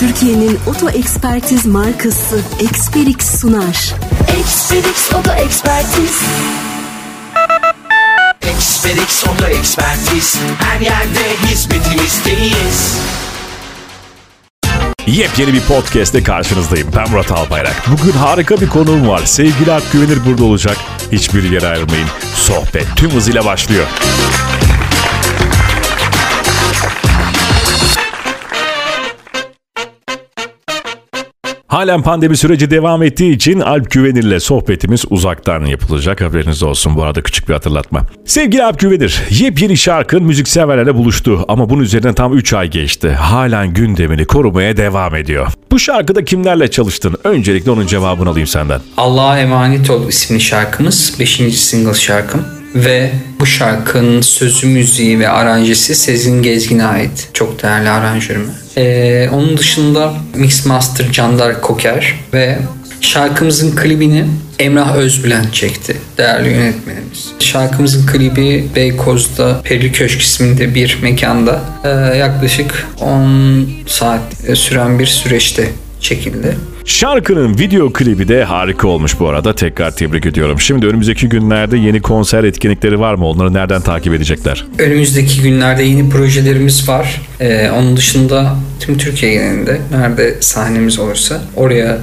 Türkiye'nin oto ekspertiz markası Eksperix sunar. Eksperix Oto Ekspertiz. Eksperix Oto Ekspertiz her yerde hizmetinizdeyiz. Yepyeni bir podcast'te karşınızdayım. Ben Murat Albayrak. Bugün harika bir konuğum var. Sevgili Alp Güvenir burada olacak. Hiçbir yere ayrılmayın. Sohbet tüm hızıyla başlıyor. Halen pandemi süreci devam ettiği için Alp Güvenir'le sohbetimiz uzaktan yapılacak. Haberiniz olsun bu arada küçük bir hatırlatma. Sevgili Alp Güvenir, yepyeni şarkın müzikseverlerle buluştu ama bunun üzerinden tam 3 ay geçti. Halen gündemini korumaya devam ediyor. Bu şarkıda kimlerle çalıştın? Öncelikle onun cevabını alayım senden. Allah'a emanet ol isimli şarkımız 5. single şarkım ve bu şarkının sözü, müziği ve aranjesi Sezgin Gezgin'e ait. Çok değerli aranjörüme. Ee, onun dışında Mix Master Candar Koker ve şarkımızın klibini Emrah Özbülen çekti. Değerli yönetmenimiz. Şarkımızın klibi Beykoz'da Peri Köşk isminde bir mekanda e, yaklaşık 10 saat süren bir süreçte çekildi. Şarkının video klibi de harika olmuş bu arada. Tekrar tebrik ediyorum. Şimdi önümüzdeki günlerde yeni konser etkinlikleri var mı? Onları nereden takip edecekler? Önümüzdeki günlerde yeni projelerimiz var. Ee, onun dışında tüm Türkiye genelinde nerede sahnemiz olursa oraya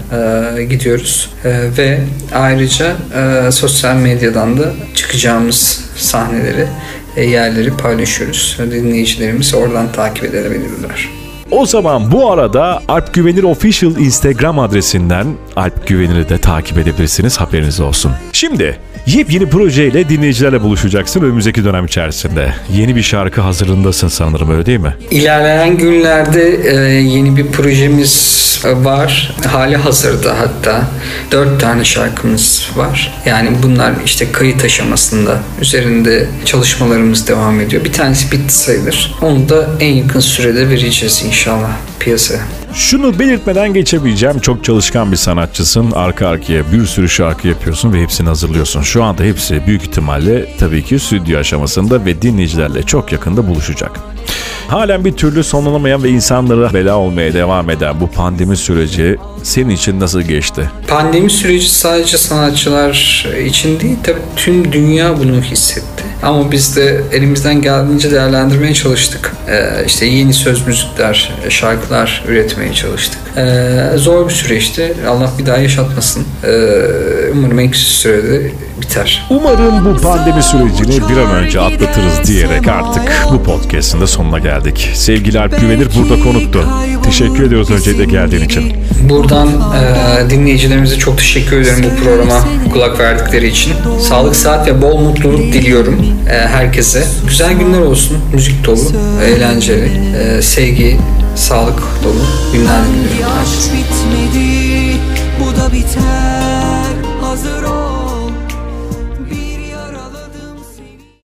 e, gidiyoruz. E, ve ayrıca e, sosyal medyadan da çıkacağımız sahneleri, e, yerleri paylaşıyoruz. Dinleyicilerimiz oradan takip edebilirler. O zaman bu arada Alp Güvenir Official Instagram adresinden Alp Güvenir'i de takip edebilirsiniz haberiniz olsun. Şimdi yepyeni projeyle dinleyicilerle buluşacaksın önümüzdeki dönem içerisinde. Yeni bir şarkı hazırlığındasın sanırım öyle değil mi? İlerleyen günlerde e, yeni bir projemiz var. Hali hazırda hatta. Dört tane şarkımız var. Yani bunlar işte kayıt aşamasında. Üzerinde çalışmalarımız devam ediyor. Bir tanesi bitti sayılır. Onu da en yakın sürede vereceğiz inşallah piyasaya. Şunu belirtmeden geçebileceğim. Çok çalışkan bir sanatçısın. Arka arkaya bir sürü şarkı yapıyorsun ve hepsini hazırlıyorsun. Şu anda hepsi büyük ihtimalle tabii ki stüdyo aşamasında ve dinleyicilerle çok yakında buluşacak. Halen bir türlü sonlanamayan ve insanlara bela olmaya devam eden bu pandemi süreci senin için nasıl geçti? Pandemi süreci sadece sanatçılar için değil tabii tüm dünya bunu hissetti. Ama biz de elimizden geldiğince değerlendirmeye çalıştık. Ee, işte yeni söz müzikler, şarkılar üretmeye çalıştık. Ee, zor bir süreçti. Allah bir daha yaşatmasın. Ee, umarım en kısa sürede biter. Umarım bu pandemi sürecini bir an önce atlatırız diyerek artık bu podcast'ın da sonuna geldik. Sevgili Alp Güvenir burada konuktu. Teşekkür ediyoruz öncelikle geldiğin için. Buradan e, dinleyicilerimize çok teşekkür ederim bu programa kulak verdikleri için. Sağlık, saat ve bol mutluluk diliyorum e, herkese. Güzel günler olsun. Müzik dolu, eğlenceli, e, sevgi, sağlık dolu günler diliyorum. Yaş